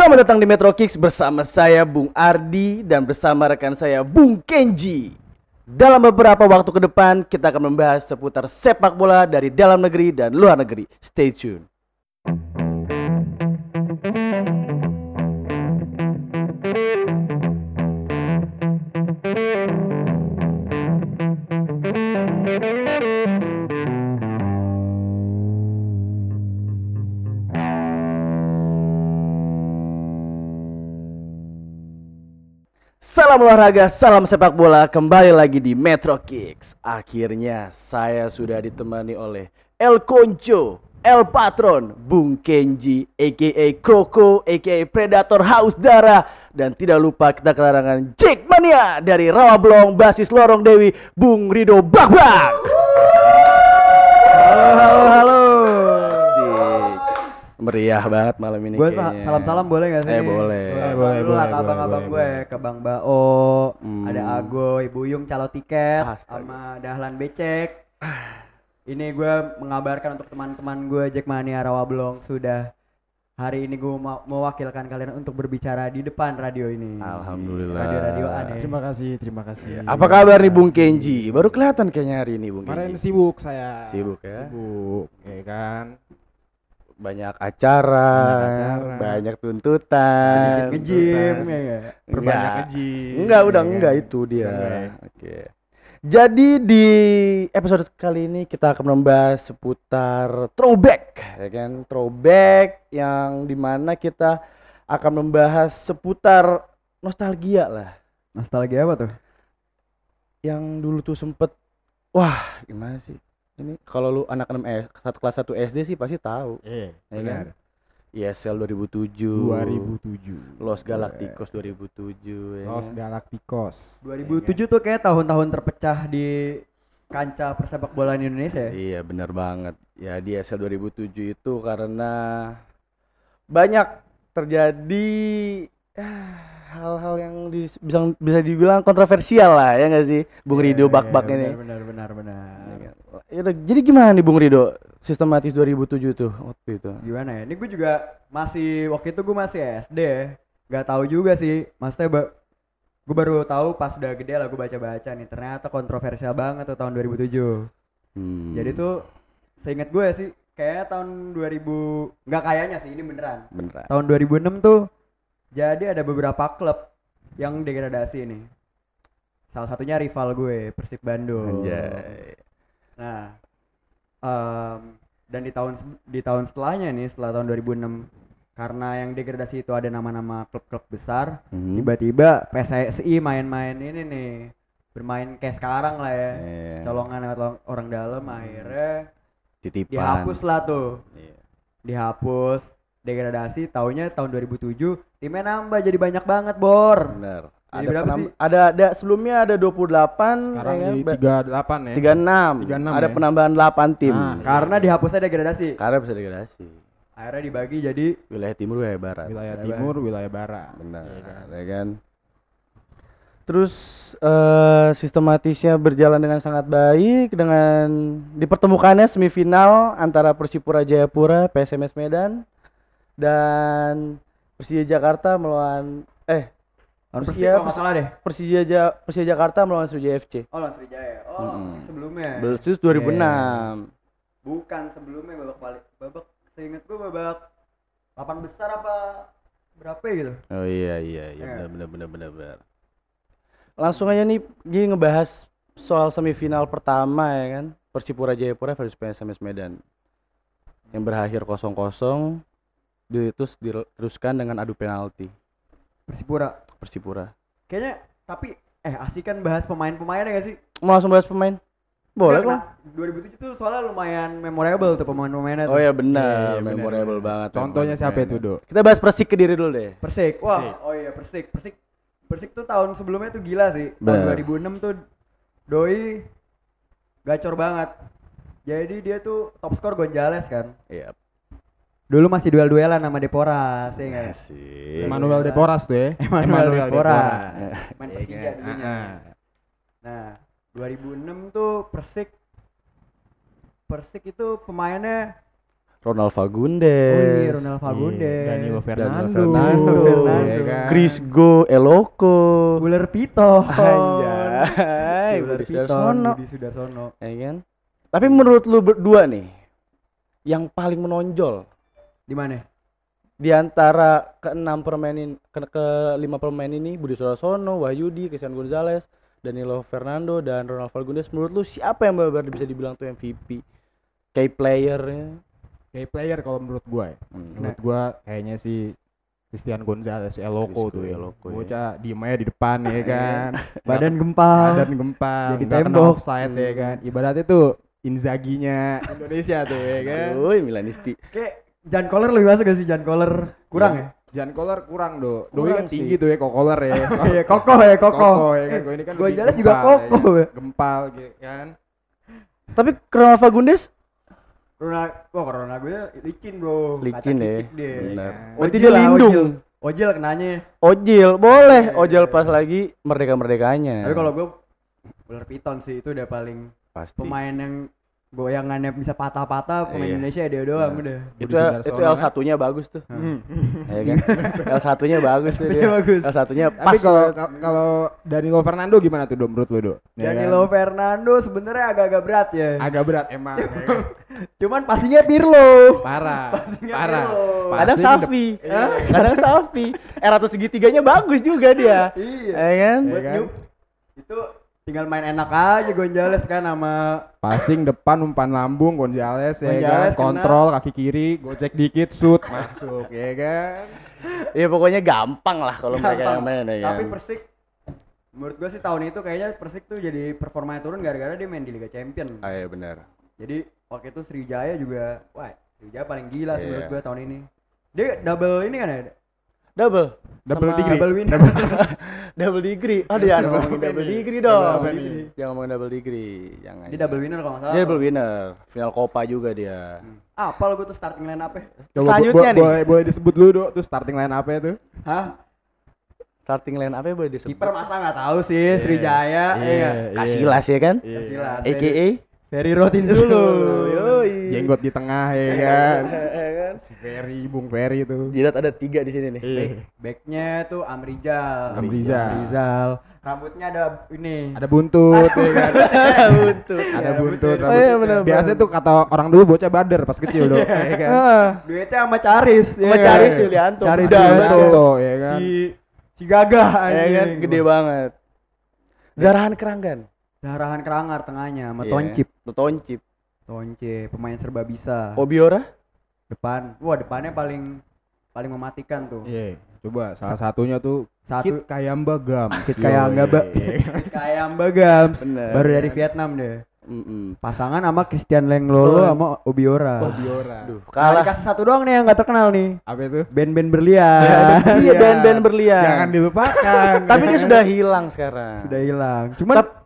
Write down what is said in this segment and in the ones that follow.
Selamat datang di Metro Kicks bersama saya Bung Ardi dan bersama rekan saya Bung Kenji. Dalam beberapa waktu ke depan kita akan membahas seputar sepak bola dari dalam negeri dan luar negeri. Stay tune. Salam olahraga, salam sepak bola, kembali lagi di Metro Kicks. Akhirnya saya sudah ditemani oleh El Concho, El Patron, Bung Kenji, aka Kroko, aka Predator Haus Darah, dan tidak lupa kita kedatangan Jack Mania dari Rawablong, basis Lorong Dewi, Bung Rido Bakbak. Halo, halo. Asik. Meriah banget malam ini Gue salam-salam boleh gak sih? Eh, boleh. Boleh, Boleh, boleh, boleh, abang-abang gue, ke Bang Bao, Hmm. ada Agoy, Buyung calo tiket, Astaga. sama Dahlan Becek. Ini gue mengabarkan untuk teman-teman gue Jackmania Rawablong sudah hari ini gue mau mewakilkan kalian untuk berbicara di depan radio ini. Alhamdulillah. Radio-radio aneh. Terima kasih, terima kasih. Apa kabar nih Bung Kenji? Baru kelihatan kayaknya hari ini Bung Kemarin Kenji. sibuk saya. Sibuk ya? Sibuk, ya kan. Banyak acara, Banyak acara. banyak tuntutan. Tuntas. ya? Perbanyak Enggak. nge-gym, Enggak, udah ya kan? enggak itu dia. Ya? Oke. Jadi di episode kali ini kita akan membahas seputar throwback, ya kan? Throwback yang di mana kita akan membahas seputar nostalgia lah. Nostalgia apa tuh? Yang dulu tuh sempet, wah gimana sih? Ini kalau lu anak 6 S, satu kelas 1 SD sih pasti tahu. Iya, Ya kan? benar. ESL 2007, 2007. Los Galacticos 2007, ya Los kan? Galacticos. 2007 tuh kayak tahun-tahun terpecah di kancah persepak bola di Indonesia ya? Iya benar banget. Ya di ESL 2007 itu karena banyak terjadi ah, hal-hal yang di- bisa bisa dibilang kontroversial lah ya nggak sih Bung Rido Iya, bak-bak iya, ini. Benar benar benar. Ya benar. Ya jadi gimana nih Bung Rido sistematis 2007 tuh waktu itu? Gimana ya? Ini gue juga masih waktu itu gue masih SD. Gak tahu juga sih. Maksudnya ba- gue baru tahu pas udah gede lah gue baca-baca nih. Ternyata kontroversial banget tuh tahun 2007. Hmm, Jadi tuh seingat gue sih kayak tahun 2000 nggak kayaknya sih ini beneran. beneran. Tahun 2006 tuh jadi ada beberapa klub yang degradasi nih. Salah satunya rival gue Persib Bandung. Anjay. Nah, em, dan di tahun di tahun setelahnya nih setelah tahun 2006 karena yang degradasi itu ada nama-nama klub-klub besar, Hmm. tiba-tiba PSSI main-main ini nih bermain kayak sekarang lah ya. Iya. Colongan lewat orang dalam akhirnya Titipan. dihapus lah tuh. Iya. Dihapus degradasi taunya tahun 2007 timnya nambah jadi banyak banget bor Bener. Jadi Ada, berapa penam- sih? ada ada sebelumnya ada 28 Sekarang ya kan? jadi Ba- 38 ya. 36. 36 ada ya. penambahan 8 tim. Ah, karena dihapusnya degradasi Karena bisa degradasi. akhirnya dibagi jadi Wilayah timur, wilayah barat. Wilayah timur, wilayah barat. Benar, Iya kan? ya kan? Terus eh, sistematisnya berjalan dengan sangat baik dengan dipertemukannya semifinal antara Persipura Jayapura, PSMS Medan dan Persija Jakarta melawan eh Persija- salah deh Persija Ja- Persija Jakarta melawan Sriwijaya FC. oh lawan Sriwijaya oh Mm-mm. masih sebelumnya Belsus 2006. bukan sebelumnya babak balik babak seingat gua babak 8 besar apa berapa ya gitu Oh iya iya iya Ya. benar benar benar benar benar. Langsung aja nih gini ngebahas soal semifinal pertama ya kan. Persipura Jayapura versus PSMS Medan. Yang berakhir 0-0 di- terus diteruskan dengan adu penalti Persipura Persipura. kayaknya tapi eh asik kan bahas pemain-pemainnya gak sih Mau langsung bahas pemain? Boleh kena- 2007 tuh soalnya lumayan memorable tuh pemain-pemainnya tuh. Oh ya Iya, benar, iya, benar, memorable benar. banget. Contohnya siapa itu, pemain-pemainnya. Do? Kita bahas Persik Kediri dulu deh. Persik. Wah, Persik. oh iya Persik. Persik Persik tuh tahun sebelumnya tuh gila sih. Tahun Bener. 2006 tuh Doi gacor banget. Jadi dia tuh top skor Gonzales kan. Iya. Dulu masih duel-duelan sama Deporas, ya nggak? Asik. Emmanuel Deporas tuh ya. Emmanuel Depora. Iya Main Iya Persija kan? dulunya. Ah, ah. Nah, 2006 tuh Persik Persik itu pemainnya Ronald Oh Fagundes, iya, Ronald Fagundes. Iya, Danilo Fernando, Fernando, Fernando. ya kan? Chris Go Eloko, Buler Pito. Anjay, Buler Budi Pito. Sudarsono. Budi Sudarsono. ya kan? Tapi menurut lu berdua nih, yang paling menonjol Di mana? di antara keenam pemain ini, ke, ke lima pemain ini Budi Sudarsono, Wahyudi, Christian Gonzalez, Danilo Fernando dan Ronald Fagundes menurut lu siapa yang benar-benar bisa dibilang tuh MVP? Kayak playernya. Kayak player kalau menurut gua ya. Hmm. Menurut gua kayaknya si Christian Gonzalez Eloko tuh. Ya. Eloko ya. Bocah diem aja di depan ya kan. Badan gempal. Badan gempal, Jadi nggak tembok. offside ya kan. Ibaratnya tuh Inzaginya Indonesia tuh ya kan. Woi, Milanisti. Kayak Jan Koller lebih masuk gak sih Jan Koller? Kurang ya? Jan Koller kurang do. Doi kan tinggi sih. tuh ya kok Koller ya. Iya, kokoh ya, kokoh. Kokoh ya kan. Gua ini kan Gua jelas juga ya kokoh, kan. ya. Gempal gitu kan. Tapi Ronald Fagundes Ronald, wah Ronald gue licin bro. licin Kaca ya. Benar. Iya. Berarti Ojil dia lindung. Ojil. Ojil kenanya. Ojil, boleh. Iya, Ojil pas lagi merdeka-merdekanya. Tapi kalau gue Buler Piton sih itu udah paling pasti. pemain yang goyangannya bisa patah-patah pemain Iya. Indonesia dia doang Nah. udah. itu itu? L satunya bagus tuh. Hmm. ya kan? L satunya bagus tuh dia. Iya, bagus. L satunya pas. Tapi kalau kalau Danilo Fernando gimana tuh do menurut lu do? Ya Danilo kan? Fernando sebenarnya agak-agak berat ya. agak berat emang. ya kan? Cuman passingnya Pirlo. Parah. Passingnya Parah. Pirlo. kadang Safi. Kadang Safi. Eratus segitiganya bagus juga dia. Iya. Ya kan? Buat kan? itu tinggal main enak aja Gonzales kan sama Passing depan umpan lambung Gonzales ya kan. kena. Kontrol kaki kiri, gocek dikit, shoot masuk ya kan. Ya pokoknya gampang lah kalau mereka yang Gampang. main ya kan. Tapi Persik menurut gue sih tahun itu kayaknya Persik tuh jadi performanya turun gara-gara dia main di Liga Champion. Ah, iya benar. Jadi waktu itu Sriwijaya juga, wah Sriwijaya paling gila sih Iya. menurut gue tahun ini. Dia double ini kan ya? Double. Double Sama- degree. Double winner. double degree. Aduh jangan ngomongin double degree dong. Double degree. Jangan ngomongin double degree. Jangan. dia double winner kalau nggak salah. Dia double winner. Final Copa juga dia. Apa lo gue tuh starting line up ya? Coba Selanjutnya bo- nih. boleh disebut dulu do tuh starting line apa ya tuh? Hah? Starting line apa ya boleh disebut? Kiper masa nggak tahu sih Sriwijaya, iya. Kasilas ya kan? Kasih lah. AKA Ferry Rotin dulu. Yoi. Jenggot di tengah ya kan. Kan? si Ferry, Bung Ferry tuh. Jidat ada tiga di sini nih. Iya. Backnya tuh Amrizal. Amrizal. Amrizal. Rambutnya ada ini. Ada buntut ya kan. Buntut. Ada buntut Oh, iya, rambut. bener, Biasanya tuh kata orang dulu bocah bader pas kecil do. ya kan. Ah, Duetnya sama Caris. Sama ya. Caris Yulianto. Caris Yulianto. Ya kan. Si si gagah ya kan gede banget. Zarahan Keranggan. Zarahan Kerangar tengahnya sama Iya. Toncip. Toncip. Tonce, pemain serba bisa. Obiora? Depan. Wah, depannya paling paling mematikan tuh. Iya. Coba salah satunya tuh Satu Kit Kayamba Gams. Kit Kayamba, Yoi. Ba- kayak Bagams. Bener. Baru dari Vietnam deh. Mm-mm. Pasangan sama Christian Lenglolo Oh. sama Obiora. Obiora. Aduh, Nah, kalah. dikasih satu doang nih yang gak terkenal nih. Apa itu? Band-band berlian. Iya, band-band berlian. Jangan dilupakan. Tapi dia sudah hilang sekarang. Sudah hilang. Cuman Tap-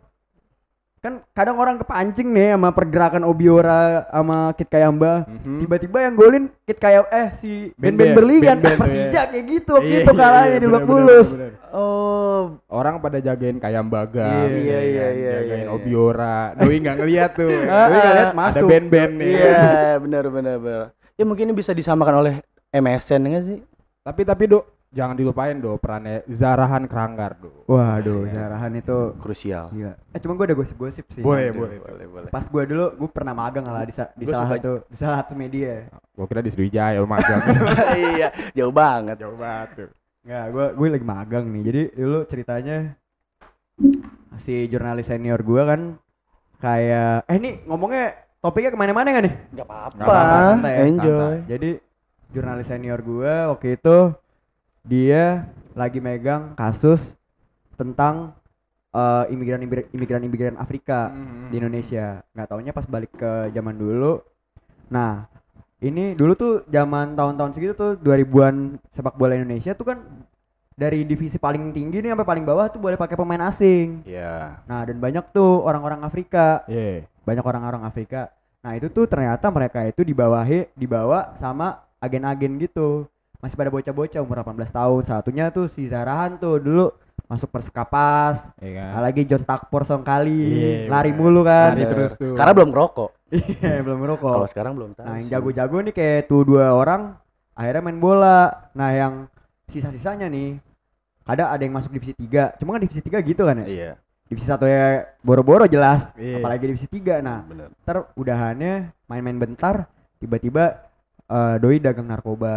kan kadang orang kepancing nih sama pergerakan Obiora sama Kit Kayamba. Mhm. Tiba-tiba yang golin Kit Kayamba eh si band-band Band-band, berlian band-band, Persija iya. kayak gitu waktu Iya, itu iya, kalahnya iya, di bener, Bulus. Oh, Orang pada jagain Kayamba Gams. Iya, ya iya, kan? iya, Jagain iya. Obiora. Doi nggak ngeliat tuh. Ah, Doi nggak lihat Ada masuk. band-band nih. iya, benar benar benar. Ya mungkin ini bisa disamakan oleh MSN enggak sih? Tapi tapi do jangan dilupain do perannya Zarahan Keranggar do. Waduh, Zarahan itu Krusial. gila. Eh cuma gue ada gosip-gosip sih. Boleh, boleh. boleh, boleh. Pas gue dulu gue pernah magang lah di, sa- di Gua salah satu di salah satu media. Gua kira di Sriwijaya lu magang. iya, jauh banget. Jauh banget tuh. Enggak, gue gue lagi magang nih. Jadi dulu ceritanya si jurnalis senior gue kan kayak eh ini ngomongnya topiknya ke mana-mana kan nih? Enggak apa-apa. Nggak apa-apa, santai ya, Enjoy. Jadi jurnalis senior gue waktu itu dia lagi megang kasus tentang eh, imigran imigran imigran Afrika Hmm. di Indonesia. Nggak taunya pas balik ke zaman dulu. Nah, ini dulu tuh zaman tahun-tahun segitu tuh 2000-an sepak bola Indonesia tuh kan dari divisi paling tinggi nih sampai paling bawah tuh boleh pakai pemain asing. Iya. Nah, dan banyak tuh orang-orang Afrika, Iya. banyak orang-orang Afrika. Nah, itu tuh ternyata mereka itu dibawahi dibawa sama agen-agen gitu. Masih pada bocah-bocah umur 18 tahun. Satunya tuh si Zarahan tuh dulu masuk Persekapas, Iya kan. Lagi John Takpor song kali Iya, lari bener. mulu kan Lari terus tuh. Karena belum ngerokok. Iya, belum Kalau ngerokok. sekarang belum tahu. Nah, yang jago-jago nih kayak tuh dua orang akhirnya main bola. Nah, yang sisa-sisanya nih ada ada yang masuk divisi 3. Cuma kan divisi 3 gitu kan ya. Iya, Divisi satu ya boro-boro jelas, Iya. apalagi divisi 3. Nah, bener. ntar udahannya main-main bentar tiba-tiba eh, doi dagang narkoba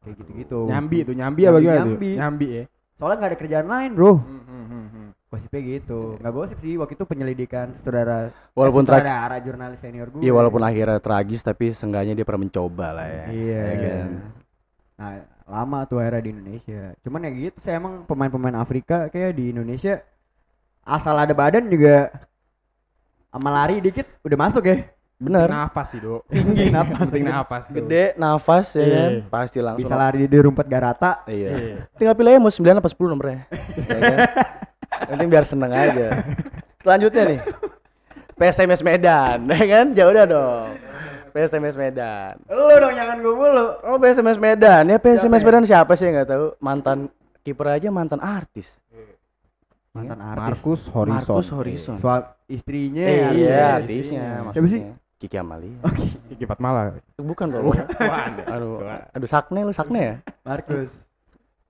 kayak gitu-gitu. Nyambi tuh, nyambi apa gimana tuh? Nyambi. Nyambi ya. Soalnya nggak ada kerjaan lain, Bro. Hmm, hmm, hmm, hmm. Gosipnya gitu. Nggak gosip sih, waktu itu penyelidikan saudara Walaupun eh, tragis, saudara jurnalis senior gue. iya walaupun akhirnya tragis tapi seenggaknya dia pernah mencoba lah ya. Iya. Ya kan? Nah, lama tuh akhirnya di Indonesia. Cuman ya gitu, saya emang pemain-pemain Afrika kayak di Indonesia asal ada badan juga sama lari dikit udah masuk ya. Bener. Nafas sih, Dok. Tinggi nafas. Penting nafas tuh. Gede, nafas ya Iya. kan? Pasti langsung. Bisa lari di rumput garata. Iya. Iya. Tinggal pilih aja mau 9 apa 10 nomornya. ya kan? Penting biar seneng aja. Selanjutnya nih. PSMS Medan, ya kan? Ya udah dong. PSMS Medan. Lu dong jangan gue mulu. Oh, PSMS Medan. Ya PSMS Siapa ya? Medan siapa sih yang nggak tahu? Mantan kiper aja mantan artis. Mantan artis. Markus Horizon. Markus Horizon. Soal istrinya. Eh, iya, Istrinya. artisnya. Siapa sih? Kiki Amalia. Kiki Fatmala. Bukan dong. Aduh, aduh sakne lu sakne ya? Markus.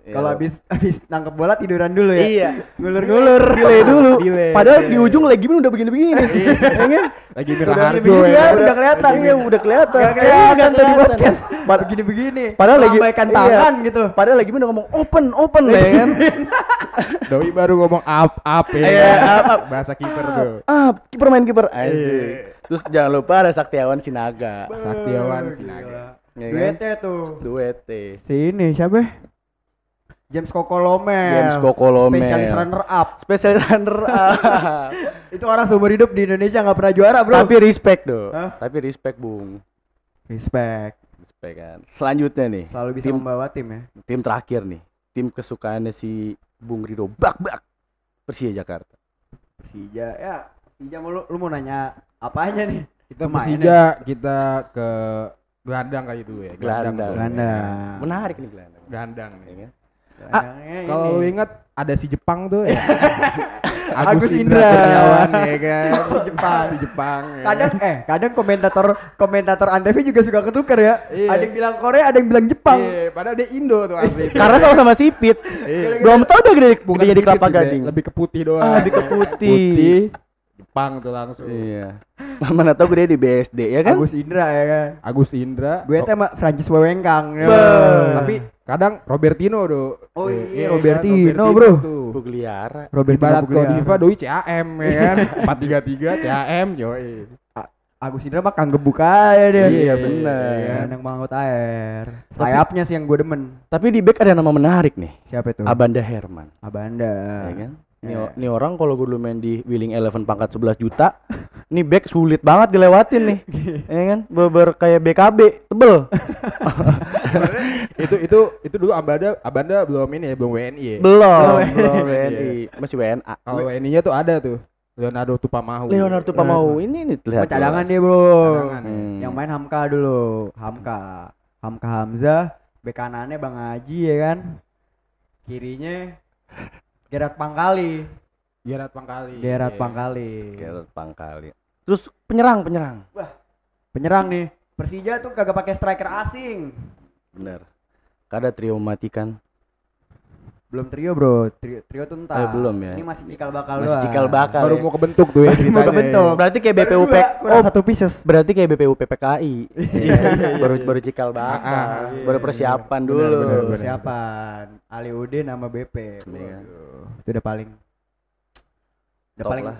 Iya. Kalau habis habis nangkep bola tiduran dulu ya. Iya. Ngulur-ngulur. Delay dulu. Delay, Padahal delay. di ujung lagi udah begini-begini. Ya kan? Lagi Udah Miraharjo begini ya. ya, udah kelihatan. Iya, udah kelihatan. Gak Iya, kelihatan tuh di kelihatan. podcast. Begini-begini. Padahal lagi iya. tangan gitu. Padahal lagi udah ngomong open, open lah ya kan. Doi baru ngomong up up ya. Iya, up, up. Bahasa kiper tuh. ah, kiper main kiper. Asik. Terus jangan lupa ada Saktiawan Sinaga. Saktiawan. Sinaga. Ya? Duetnya tuh. Duete. Si ini siapa? James Kokolomel. James Kokolomel. Spesialis runner up. Special runner up. Itu orang seumur hidup di Indonesia nggak pernah juara, Bro. Tapi respect dong. Hah? Tapi respect, Bung. respect. Respect kan. Selanjutnya nih, Selalu bisa Tim- membawa tim ya. tim terakhir nih. Tim kesukaannya si Bung Rido. Bak bak. Persija Jakarta. Persija ya. Persija mau lu, lu mau nanya apanya nih? Kita. Persija kita ke gelandang kali dulu ya. Gelandang. tuh. Gelandang. Menarik nih gelandang. Gelandang Ya nih. kan? Gelandangnya Kalau lu inget ada si Jepang tuh ya. Agus Agus Indra. Indra Kurniawan ya kan. Si Jepang. Si Jepang. ya. kadang eh kadang komentator komentator Antv juga suka ketukar ya. Iya. Ada yang bilang Korea, ada yang bilang Jepang. Iya, padahal dia Indo tuh asli. Karena sama-sama sipit. Iya. Belum tahu udah gede, Bukan gede jadi kelapa gading. Lebih ke putih doang. Ah, lebih ke putih. Putih. Jepang tuh langsung. Iya. Mana tahu gede di BSD ya kan? Agus Indra ya kan. Agus Indra. Gue teh sama Francis Wewengkang. ya. Tapi kadang Robertino tuh. Oh Eh, iya, kan, Robertino, bro. tuh. Bugliara. Robertino Ibarat Pugliara. Godiva doi CAM ya kan. 433 CAM yoi. Agus Indra mah kang gebuk aja dia. Iya, bener. Iya, yang mangut air. Sayapnya sih yang gue demen. Tapi di back ada nama menarik nih. Siapa itu? Abanda Herman. Abanda. Ya kan? Ini, Iya. ini orang kalau gue dulu main di Willing Eleven pangkat 11 juta, ini back sulit banget dilewatin nih. ya kan? Beber kayak BKB, tebel. itu itu itu dulu Abanda Abanda belum ini ya belum WNI ya. belum, Belum. WNI, masih WNA. Kalau WNI-nya tuh ada tuh. Leonardo Tupamahu. Leonardo Pamau ini nih terlihat. cadangan dia, Bro. Cadangan. Hmm. Yang main Hamka dulu, Hamka. Hamka Hamzah, bek kanannya Bang Haji ya kan. Kirinya Gerard Pangkali. Gerard Pangkali. Gerard Iya. Pangkali. Gerard Pangkali. Terus penyerang, penyerang. Penyerang nih. Persija tuh kagak pakai striker asing. Bener. Kada trio mematikan. Belum trio, Bro. Trio, trio tuh entah. Eh, belum ya. Ini masih cikal bakal Masih doang. cikal bakal. Baru ya. mau kebentuk tuh ya Baru mau ceritanya. kebentuk. Berarti kayak Baru BPUP. Oh, satu pieces. berarti kayak BPU PPKI. baru baru cikal bakal. Ah, ah, baru iya, persiapan iya. dulu. Benar, benar. Persiapan. Ali Udin sama BP. Iya. Itu udah paling udah Top paling lah.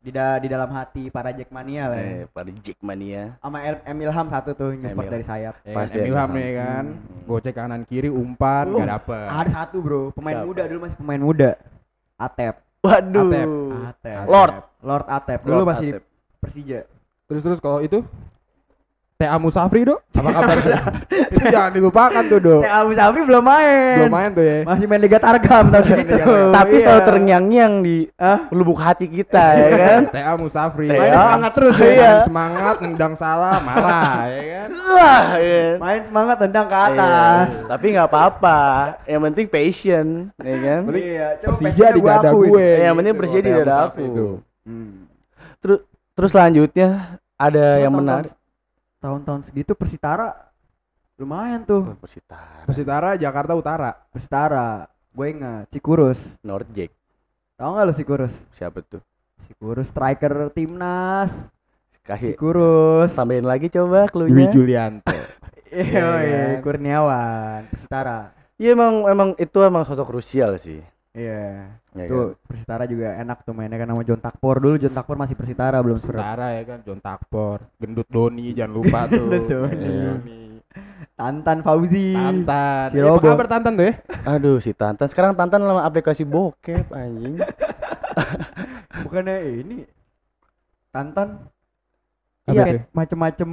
di, da- di dalam hati para Jackmania lah. ya. Eh, pada Jackmania. Sama El- Emil Ham satu tuh nyepot Emil. dari sayap. Ya Pasti kan, Emil ada Ham nih kan. Hmm. Gocek kanan kiri umpan Oh, nggak dapet. Ada satu bro, pemain Siapa? muda dulu masih pemain muda. Atep. Waduh. Atep. Atep. Lord. Lord Atep. Dulu Lord masih di Atep. Persija. Terus terus kalau itu Tea Musafri dok, apa kabar? itu jangan dilupakan tuh dok. Teh Abu Sabri belum main. Belum main tuh ya. Masih main Liga Targam tahun segitu. Tapi Iya. selalu terngiang-ngiang di Ah, lubuk hati kita ya kan. Tea Musafri. Main Ya. semangat terus Iya. ya. Main semangat, nendang salah, marah ya kan. Wah, ya. Main semangat tendang ke Iya, atas. Tapi nggak apa-apa. Yang penting passion, ya kan. Iya, Persija di dada gue. Eh, yang penting gitu, Persija di dada Musafri aku. Hmm. Terus terus selanjutnya ada Cuma yang menarik. Tahun-tahun segitu Persitara lumayan tuh. Oh, Persitara. Persitara Jakarta Utara. Persitara. Gue ingat Cikurus. Norjack. Tahu nggak lu Cikurus? Siapa tuh? Cikurus striker timnas. Kasih Cikurus. tambahin lagi coba Dwi cluenya. Julianto. Iya, Iya iya, kan? Kurniawan, Persitara. Iya emang emang itu emang sosok krusial sih. Iya. Ya Tuh Persitara juga enak tuh mainnya kan sama John Takpor dulu John Takpor masih Persitara belum Persitara. Persitara ya kan John Takpor, Gendut Doni jangan lupa tuh. Gendut Doni. Doni. Tantan Fauzi. Tantan. Si apa Robo. kabar Tantan tuh ya? Aduh si Tantan sekarang Tantan lama aplikasi bokep anjing. Bukannya ini Tantan Apa Iya. macem-macem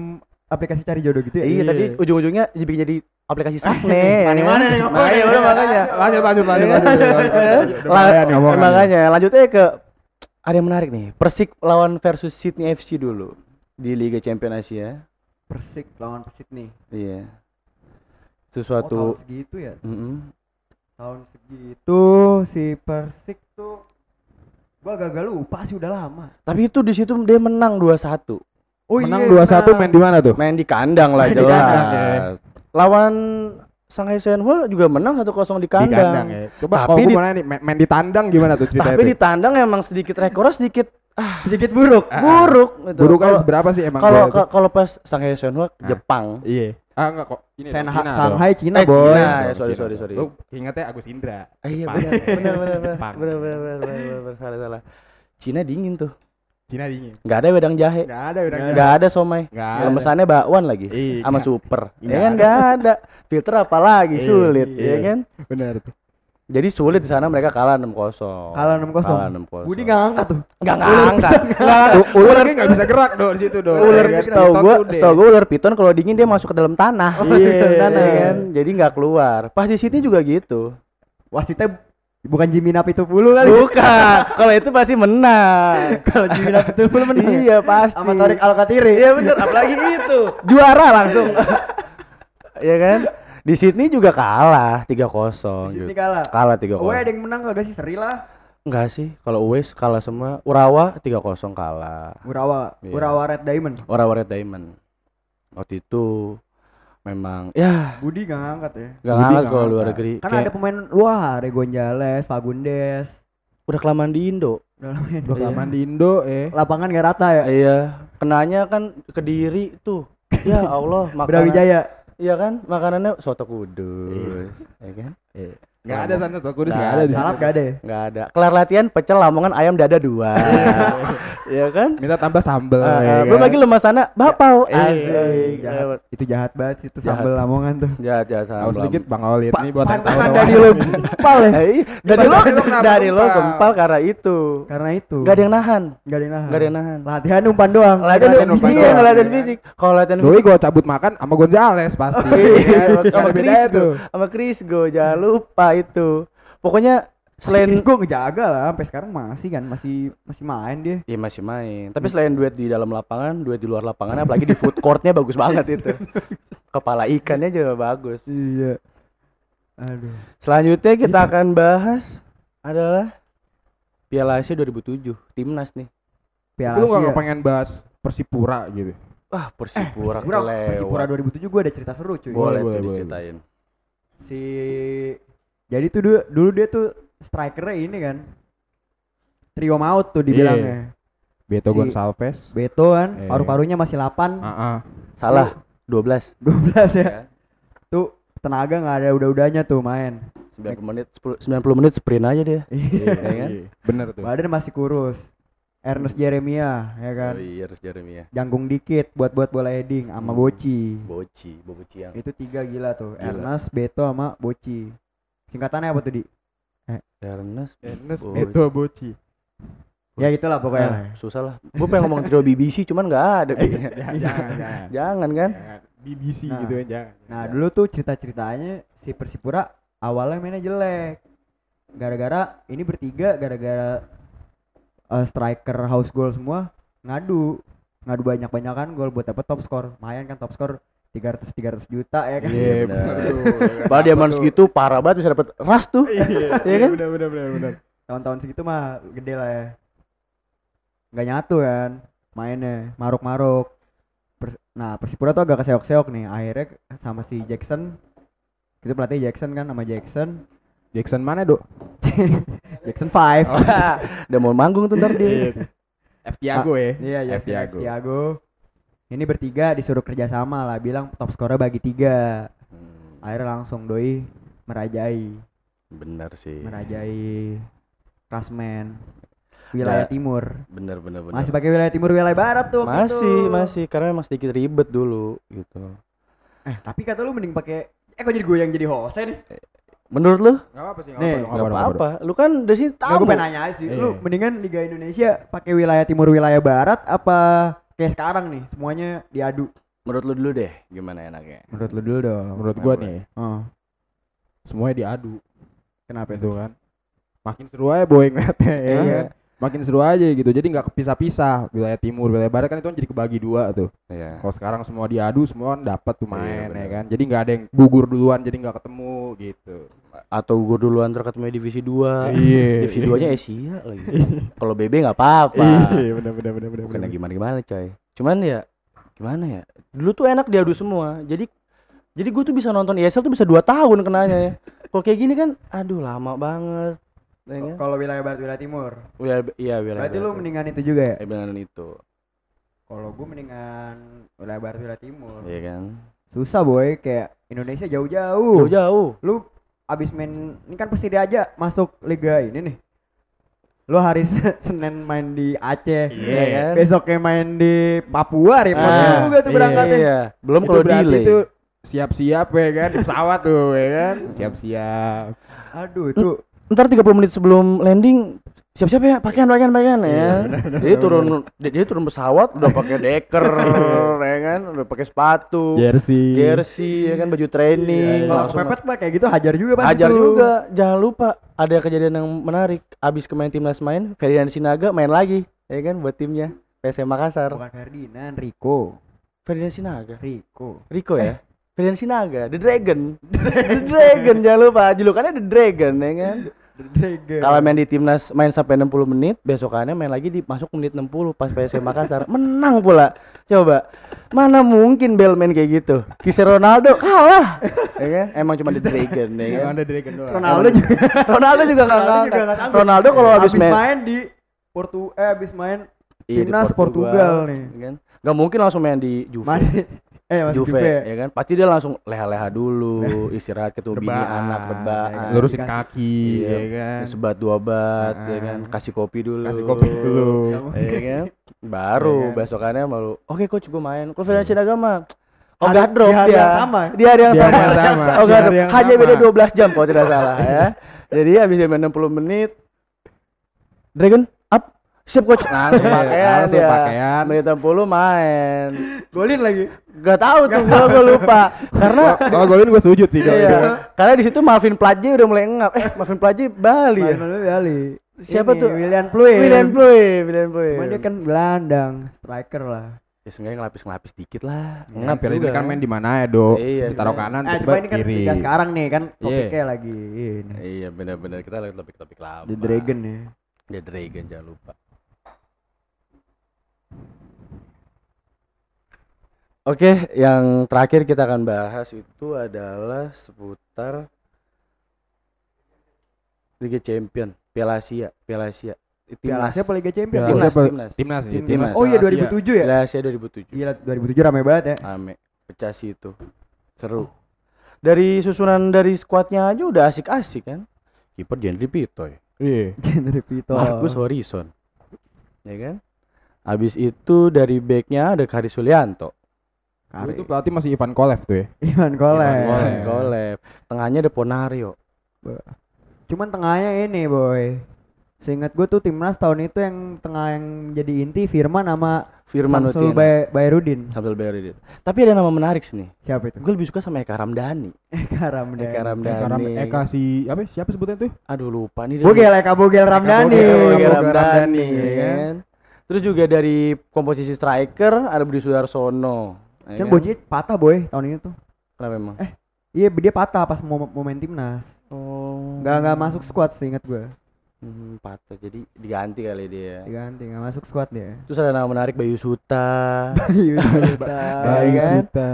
aplikasi cari jodoh gitu ya. iya tadi Iya. ujung-ujungnya dibikin jadi aplikasi sakne. Mana-mana nih, Nah, iya udah makanya. Lanjut lanjut lanjut lanjut. lanjut, lanjut. Makanya lanjutnya ke ada yang menarik nih. Persik lawan versus Sydney FC dulu di Liga Champion Asia. Persik lawan Persik nih. Iya. Oh, tahun Sesuatu segitu ya. Mm-mm. Tahun segitu si Persik tuh gua gagal lupa sih udah lama. Tapi itu di situ dia menang 2-1. Oh Menang 2-1 main di mana tuh? Main di kandang lah Main di jelas. kandang, ya. Lawan Shanghai Shenhua juga menang 1-0 di Di kandang. kandang ya. Coba Tapi kalau di- nanya nih main, main di tandang gimana tuh ceritanya Tapi tuh? di tandang emang sedikit rekornya sedikit Sedikit buruk. Ah, buruk gitu. Buruk aja Kalau- seberapa sih emang Kalau kalau pas Shanghai Shenhua Ah. Jepang. Iya. Ah enggak kok. Ini Shanghai, Cina. Shanghai Cina Eh, boy. Cina. ya, sorry, sorry, sorry. Lu ingatnya Agus Indra. Ah, iya benar benar benar benar benar benar, benar, salah salah. Cina dingin tuh. Cina dingin. Nggak ada wedang jahe. Enggak ada udah Nggak ada somai. Nggak ada. Lemesannya bakwan lagi. Iya, Sama super. nggak Ya kan nggak ada. Filter apa lagi Iya, sulit, iya. ya kan? Benar tuh. Jadi sulit di sana mereka kalah 6-0. Kalah 6-0. Kalah 6-0. Budi nggak angkat tuh. Enggak ngangkat. Ular dia nggak bisa gerak dong di situ dong. Ular setahu Piton gua, setahu gua ular piton kalau dingin dia masuk ke dalam tanah. Iya. Dalam tanah ya kan. Jadi nggak keluar. Pas di sini juga gitu. Wasitnya bukan Jimmy Napitupulu kali. Bukan. kalau itu pasti menang. Kalau Jimmy Napitupulu menang. ya? iya pasti. Sama Torik Alkatiri. Iya bener, apalagi itu. Juara langsung. Iya kan? Di Sydney juga kalah 3-0 Di sini gitu. kalah. Kalah 3-0. Oh, ada yang menang kagak sih? Seri lah. Enggak sih, kalau Uwais kalah semua. Urawa 3-0 kalah. Urawa, Iya. Urawa Red Diamond. Urawa Red Diamond. Waktu itu memang ya Budi nggak ngangkat ya. gak Budi ngangkat kalau luar negeri. Kan Kayak ada pemain luar, ya Gonzales, Fagundes. udah kelamaan di Indo. Udah lama. Udah kelamaan di Indo eh. Lapangan nggak rata ya. Iya, kenanya kan Kediri tuh. Ya Allah, makanan. Brawijaya. Iya kan? Makanannya soto kudus. Ya kan? Enggak ada sana Soal Kudus Nggak enggak ada di Salad sana. gak ada ya? Nggak ada. Kelar latihan pecel lamongan ayam dada dua. Iya kan? Minta tambah sambel. Ah, ya ah, belum kan? lagi lemas sana bapau. Iya, Asik. jahat. Itu jahat banget itu Jahat. sambal Lamongan tuh. Jahat jahat Tahu sedikit Bang Olit Pa- nih buat yang tahu pantesan dari lo gempal ya. Dari lo Dari lo gempal? karena itu. Karena itu. Gak ada yang nahan. Gak ada yang nahan. Gak ada yang nahan. Latihan umpan doang. Latihan fisik, iya, doang. latihan fisik. Kalau latihan Doi gua cabut makan sama Gonzales pasti. Iya, sama Chris tuh. sama Chris Go jangan lupa itu. Pokoknya selain gue ngejaga lah sampai sekarang masih kan masih masih main dia. Iya masih main. Tapi selain duet di dalam lapangan, duet di luar lapangan, apalagi di food courtnya bagus banget itu. Kepala ikannya juga bagus. Iya. Aduh. Selanjutnya kita akan bahas adalah Piala Asia 2007, timnas nih. Piala Lu Asia. enggak pengen bahas Persipura gitu. Wah, Persipura, Persipura, kelewat. Persipura 2007 gue ada cerita seru cuy. Boleh, Boleh, boleh, diceritain. Si jadi tuh dulu, dulu dia tuh strikernya ini kan. Trio maut tuh dibilangnya. Beto Si- Gonçalves. Beto kan, Iya. paru-parunya masih 8, Heeh. Salah, 12. 12 ya. Ya. Tuh tenaga nggak ada udah-udahnya tuh main. 90 menit 10, 90 menit sprint aja dia. Iya. Ya kan? Iya, Bener tuh. Badan masih kurus. Ernest Jeremia ya kan. Oh iya, Jeremy ya. Janggung dikit buat buat bola heading sama Hmm. Boci. Boci, Boci yang Itu tiga gila tuh. Gila. Ernest, Beto sama Boci. Singkatannya apa tuh di? Ernest. Ernest Boci. Beto Boci. Ya gitulah pokoknya. Ah, lah. susah lah. Gue pengen ngomong trio BBC cuman nggak ada. Jangan, jangan, jangan. Jangan kan? Jangan. BBC Nah. gitu kan jangan. Nah dulu tuh cerita-ceritanya si Persipura awalnya mainnya jelek. Gara-gara ini bertiga gara-gara eh, striker house goal semua ngadu ngadu banyak-banyakan gol buat dapet top score. Lumayan kan top score 300 300 juta ya kan. Iya, Iya, benar. bener tuh. Padahal dia main segitu parah banget bisa dapet ras tuh. Iya, Iya kan? Bener bener bener bener. Tahun-tahun segitu mah gede lah ya. Nggak nyatu kan mainnya maruk-maruk. Pers- nah Persipura tuh agak keseok-seok nih akhirnya sama si Jackson itu pelatih Jackson kan sama Jackson Jackson mana, Dok? Jackson 5 Udah mau manggung tuh ntar dia. F Tiago ya. Iya, F Tiago. Ini bertiga disuruh kerjasama lah, bilang top skornya bagi tiga. Hmm, Akhirnya langsung doi merajai, bener sih. merajai Rasmen wilayah Da- timur. Bener bener bener. Masih pakai wilayah timur, wilayah barat tuh. masih itu. masih karena emang sedikit ribet dulu gitu. Eh, tapi kata lu mending pakai eh kok jadi gue yang jadi host nih? Menurut lu? Enggak apa sih, Nih, enggak Gak apa-apa. apa-apa. Lu kan dari sini Nggak, tamu. gue pengen nanya sih. Lu Iya. mendingan Liga Indonesia pakai wilayah timur, wilayah barat apa kayak sekarang nih semuanya diadu? Menurut lu dulu deh, gimana enaknya? Menurut lu dulu dong. Menurut gua nih, Oh, semuanya diadu. kenapa Itu kan. Makin seru aja boy ngeliatnya ya Iya. kan. Makin seru aja gitu. Jadi nggak kepisah-pisah. Wilayah timur, wilayah barat kan itu kan jadi kebagi dua tuh. Iya. Kalau sekarang semua diadu, semua kan dapat tuh Iya, main ya bener. kan. Jadi nggak ada yang gugur duluan, jadi nggak ketemu gitu. Atau gue duluan terketemu divisi 2 Iya. Divisi 2 nya Asia lagi Kalau BB gak apa-apa Iya, benar benar benar benar. Bukan gimana-gimana coy Cuman ya Gimana ya Dulu tuh enak diadu semua Jadi Jadi gue tuh bisa nonton ESL tuh bisa 2 tahun kenanya ya Kalau kayak gini kan Aduh lama banget ya? Kalau wilayah barat, wilayah timur. Wilayah, Iya wilayah Berarti lu mendingan itu juga ya? Eh beneran itu Kalau gue mendingan wilayah barat, wilayah timur. Iya kan Susah boy, kayak Indonesia jauh-jauh. Jauh-jauh Lu abis main, ini kan pasti aja masuk liga ini nih. Lu hari Senin main di Aceh, Iya kan? besoknya main di Papua, repot Ah, juga tuh berangkatnya. Iya Belum kalau delay itu siap-siap ya kan di pesawat tuh ya kan. Siap-siap. Aduh itu Ntar 30 menit sebelum landing siap-siap ya pakaian pakaian pakaian ya. Jadi turun dia, dia turun pesawat udah pakai deker ya kan, udah pakai sepatu, Jersey. jersey ya kan baju training, kalau langsung kepepet mah kayak gitu hajar juga pasti ajar tuh. juga. Jangan lupa ada kejadian yang menarik. Abis kemain timnas main, Ferdinand Sinaga main lagi ya kan buat timnya PSM Makassar. Bukan Ferdinand, Rico. Ferdinand Sinaga. Rico. Rico ya. Ferdinand Sinaga, The Dragon. The Dragon jangan lupa julukannya The Dragon ya kan. Kalau main di timnas main sampai 60 menit, besokannya main lagi di masuk menit 60 pas PSM Makassar. Menang pula. Coba. Mana mungkin Bell main kayak gitu? Cristiano Ronaldo kalah. ya kan? Emang cuma The Dragon ya kan. Emang ada Dragon doang. Ronaldo juga Ronaldo juga nggak Ronaldo. Ronaldo kalau habis main, main di Portu eh habis main Iya, di timnas Portugal nih. ya kan? Gak mungkin langsung main di Juve. Eh Juve, Juve. ya kan? Pasti dia langsung leha-leha dulu, istirahat ketemu bini anak, ya rebahan. kan? Lurusin kaki Iya, ya kan. sebat dua bat, ya Ah. kan? Kasih kopi dulu. Kasih kopi dulu. ya kan? Baru Iya kan? besokannya malu. Oke coach gue main. Kalau Ferdinand Sinaga mah Oh gak drop di hari dia. yang sama. Di hari yang Di sama. hari yang sama. Oh gak drop. Hanya sama. beda 12 jam kalau tidak salah ya. Jadi habis main 60 menit Dragon up siap coach langsung pakaian Langsung dia. pakaian. Menit 60 main. Golin lagi. Gak tahu tuh gua, gua lupa. Karena Kalau golin gue sujud sih kalau iya, karena di situ Marvin Plaje udah mulai ngap. Eh, Marvin Plaje Bali ya. Dulu kali. Siapa Ini, tuh? William Pluim. William Pluim, William Pluim. Dia kan gelandang, striker lah. ya seenggaknya ngelapis-ngelapis dikit lah. Kan Ngap Ferdinand juga. kan main di mana ya, Do? Iya, Ditaruh iya. kanan, Eh, coba ini kan kiri. liga sekarang nih kan Iya. topiknya lagi ini. Iya benar-benar kita lihat topik-topik lama. The Dragon ya. The Dragon jangan lupa. Oke, yang terakhir kita akan bahas itu adalah seputar Liga Champion, Piala Asia, Piala Asia. Piala Asia apa Liga Champions? Piala Timnas, timnas. Timnas nih, Timnas. timnas. Oh iya Piala Asia. 2007 ya? Piala Asia 2007. Gila 2007 rame banget ya. Ame, pecah sih itu. Seru. Dari susunan dari skuadnya aja udah asik-asik kan. Kiper Jendri Pitoy. Iya. Genre Pito. Marcus Horizon. Ya kan? Habis itu dari backnya ada Kari Sulianto. Dulu itu pelatih masih Ivan Kolev tuh ya. Ivan Kolev. Ivan Kolev. golep. Tengahnya ada Ponario. Cuman tengahnya ini boy. Seingat gue tuh timnas tahun itu yang tengah yang jadi inti Firman sama Firman Samsul. Bay Bayrudin. Samsul Bayarudin. Tapi ada nama menarik sih nih. Siapa itu? Gue lebih suka sama Eka Ramdhani. Eka Ramdhani. Eka Ramdhani. Eka, Ram- Eka si apa siapa sebutannya tuh? Aduh lupa nih. dia- Bogel Eka Bogel Ramdhani. Eka Bogel, Ramdhani, Ramdhani, ya ya kan? Terus juga dari komposisi striker ada Budi Sudarsono. Ya Kan? Bocil patah boy tahun ini tuh. Kenapa memang? Iya dia patah pas mau mau main timnas. Oh. Nggak nggak masuk squad seingat gue. Hmm, patah. Jadi diganti kali dia. Diganti nggak masuk squad dia. Terus ada nama menarik Bayu Suta. Bayu Suta. Bayu Baik kan? Suta.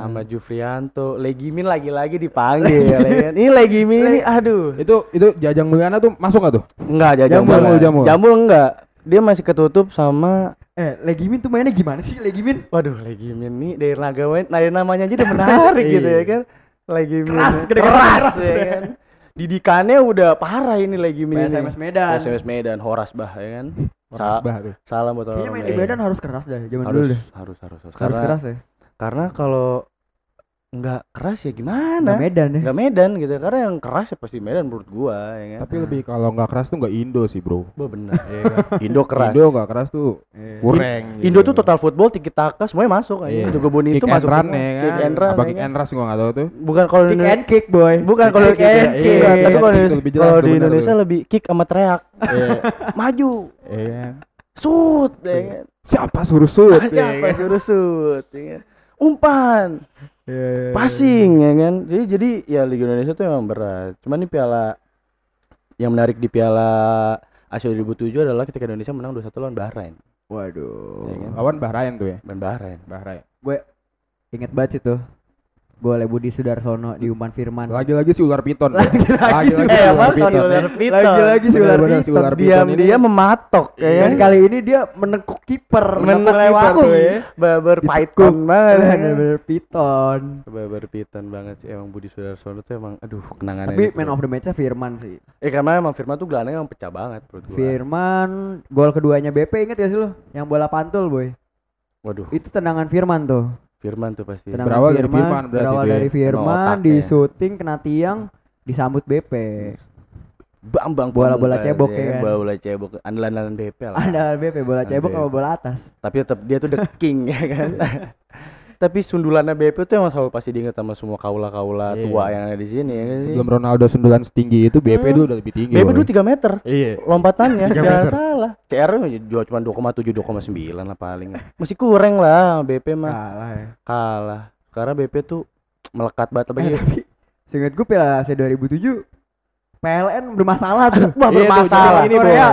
sama Jufrianto. Legimin lagi-lagi dipanggil ya. Ini Legimin ini aduh. Itu itu Jajang Mulyana tuh masuk gak tuh? Enggak jajang Jamul, bola. jamul. Jamul enggak. Dia masih ketutup sama Eh, Legimin tuh mainnya gimana sih Legimin? Waduh, Legimin nih dari Nagawain, dari namanya aja udah menarik gitu ya kan. Legimin Keras, keras, keras keras ya kan. Didikannya udah parah ini Legimin ini. PSMS Medan. PSMS Medan, Horas Bah ya kan. Horas Sa- Bah tuh. salam buat Kayaknya orang main di Medan harus keras dah, zaman harus, dulu deh. harus, harus, harus. Harus Karena, keras ya. karena kalau nggak keras ya gimana? Nah, Medan ya. Nggak Medan gitu. Karena yang keras ya pasti Medan menurut gua ya kan. Tapi lebih kalau nggak keras tuh nggak Indo sih bro. Wah, bener. ya kan? Indo keras. Indo nggak keras tuh Iya. kurang. Indo tuh total football tiki taka semuanya masuk Iya. aja. Juga Boni itu masuk run ya kan. Kick and run. Apa ya kick kan? and rush gua nggak tahu tuh. Bukan kalau Kick and kick boy. Bukan kalau Kick and Indonesia, kick. iya, tapi kalau di Indonesia lebih kick sama teriak, Iya. maju, Iya. shoot, ya Iya. kan? Siapa suruh shoot? Siapa suruh shoot, ya kan? Umpan, Iya. passing, ya kan? Jadi jadi ya Liga Indonesia tuh emang berat. Cuman nih piala yang menarik di Piala Asia 2007 adalah ketika Indonesia menang 2-1 lawan Bahrain. Waduh. Iya kan? Lawan Bahrain tuh ya. Dan Bahrain. Bahrain. Ingat banget sih Gol Budi Sudarsono di umpan Firman. Lagi-lagi si ular piton. Lagi-lagi si ular piton. ular piton. Lagi-lagi si ular piton. Diam ini. dia mematok, ya kan? Dan kali ini dia menekuk kiper, Menekuk kiper ya. Babar python banget. ya? Bener-bener piton. Babar piton banget sih emang Budi Sudarsono tuh emang aduh kenangannya Tapi itu. man of the match-nya Firman sih. eh karena emang Firman tuh gelandangnya emang pecah banget menurut gua. Firman gol keduanya BP inget gak sih lu? Yang bola pantul boy. Waduh, Itu tendangan Firman tuh. Firman tuh pasti. Berawal dari Firman berarti berawal ya. dari Firman otaknya. di syuting kena tiang disambut BP. Bambang Bola-bola Pamungkas, cebok ya ya kan? Bola-bola cebok andalan-andalan BP lah. Ada BP bola cebok sama bola atas. Tapi tetap dia tuh the king ya kan. Tapi sundulannya BP tuh emang selalu pasti diingat sama semua kaula-kaula Iya. tua yang ada di sini ya kan sih. Sebelum Ronaldo sundulan setinggi itu BP Hmm. dulu udah lebih tinggi. BP dulu 3 meter Iya. lompatannya Tiga jangan meter. salah. CR jual cuma 2,7 2,9 lah paling. Masih kurang lah BP mah. Kalah ya. Kalah. Karena BP tuh melekat banget Eh, apalagi tapi seingat gue Piala Asia 2007 PLN bermasalah tuh. Wah, Iya bermasalah. ini, Korea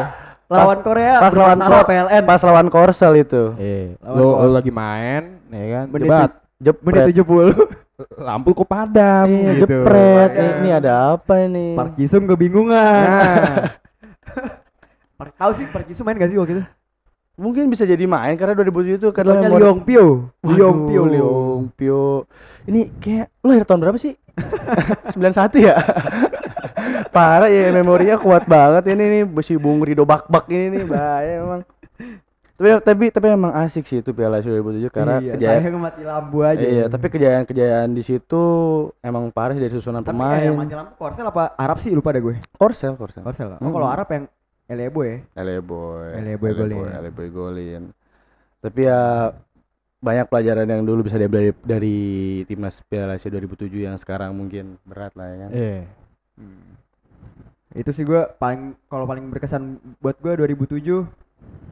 Lawan Korea pas lawan Kor- PLN. pas lawan Korsel itu. Iya. Lawan Lo, lagi main, ya kan? Menit Jebat. menit Jepret. 70 Lampu kok padam Iya, gitu. jepret. Padam. Eh, Ini ada apa ini? Park Jisung kebingungan. Nah, Park tahu sih Park Jisung main gak sih waktu itu? Mungkin bisa jadi main karena 2007 itu karena memori- Liong Pio. Liong Pio. Liong Pio. Ini kayak lo lahir tahun berapa sih? 91 ya? Parah ya memorinya kuat banget ini nih si Bung Rido Bakbak ini nih bahaya emang. Tapi tapi tapi emang asik sih itu Piala Asia 2007 karena iya, kejayaan sayang mati lampu aja. Iya, tapi kejayaan-kejayaan di situ emang parah sih dari susunan tapi eh, yang pemain. mati lampu Korsel apa Arab sih lupa deh gue. Korsel, Korsel. Korsel. Oh, Hmm. kalau Arab yang Elebo ya. Eleboy. Eleboy golin. Eleboy golin. Tapi ya banyak pelajaran yang dulu bisa diambil dari, dari timnas Piala Asia 2007 yang sekarang mungkin berat lah ya kan. Iya. Hmm. Itu sih gue paling kalau paling berkesan buat gue 2007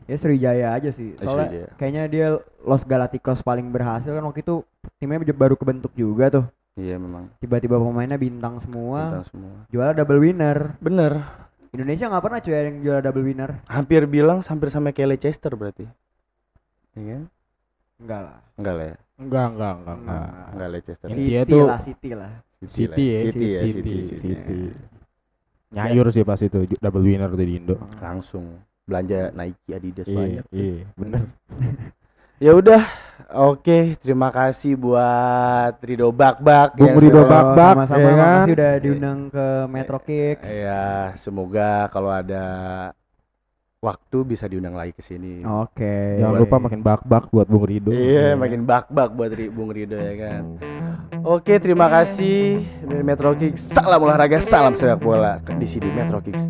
ya Sriwijaya aja sih. Eh, Soalnya Sriwijaya. kayaknya dia Los Galacticos paling berhasil kan waktu itu timnya baru kebentuk juga tuh. Iya memang Tiba-tiba pemainnya bintang semua. bintang semua. Juara double winner. Bener. Indonesia nggak pernah cuy yang juara double winner. Hampir bilang hampir sama kayak Leicester berarti. Iya kan? Enggak lah. Enggak lah ya. Enggak, enggak, enggak, enggak. Enggak Leicester. City dia tuh- lah, City lah. City ya, City ya, City, City, City. City. Nyayur sih pas itu double winner tuh di Indo. Langsung belanja Nike Adidas Iya, banyak. iya, bener. Ya udah, oke. Terima kasih buat Rido Bakbak Bung yang Rido sudah- Bak- Bak, sama-sama ya kan? makasih udah diundang ke Metro Kicks. Ya, semoga kalau ada waktu bisa diundang lagi ke sini. Oke. Jangan lupa makin bak-bak buat Bung Rido. Iya, makin bak-bak buat Ri- Bung Rido ya kan. Oke, terima kasih dari Metro Kicks. Salam olahraga, salam sepak bola di sini Metro Kicks.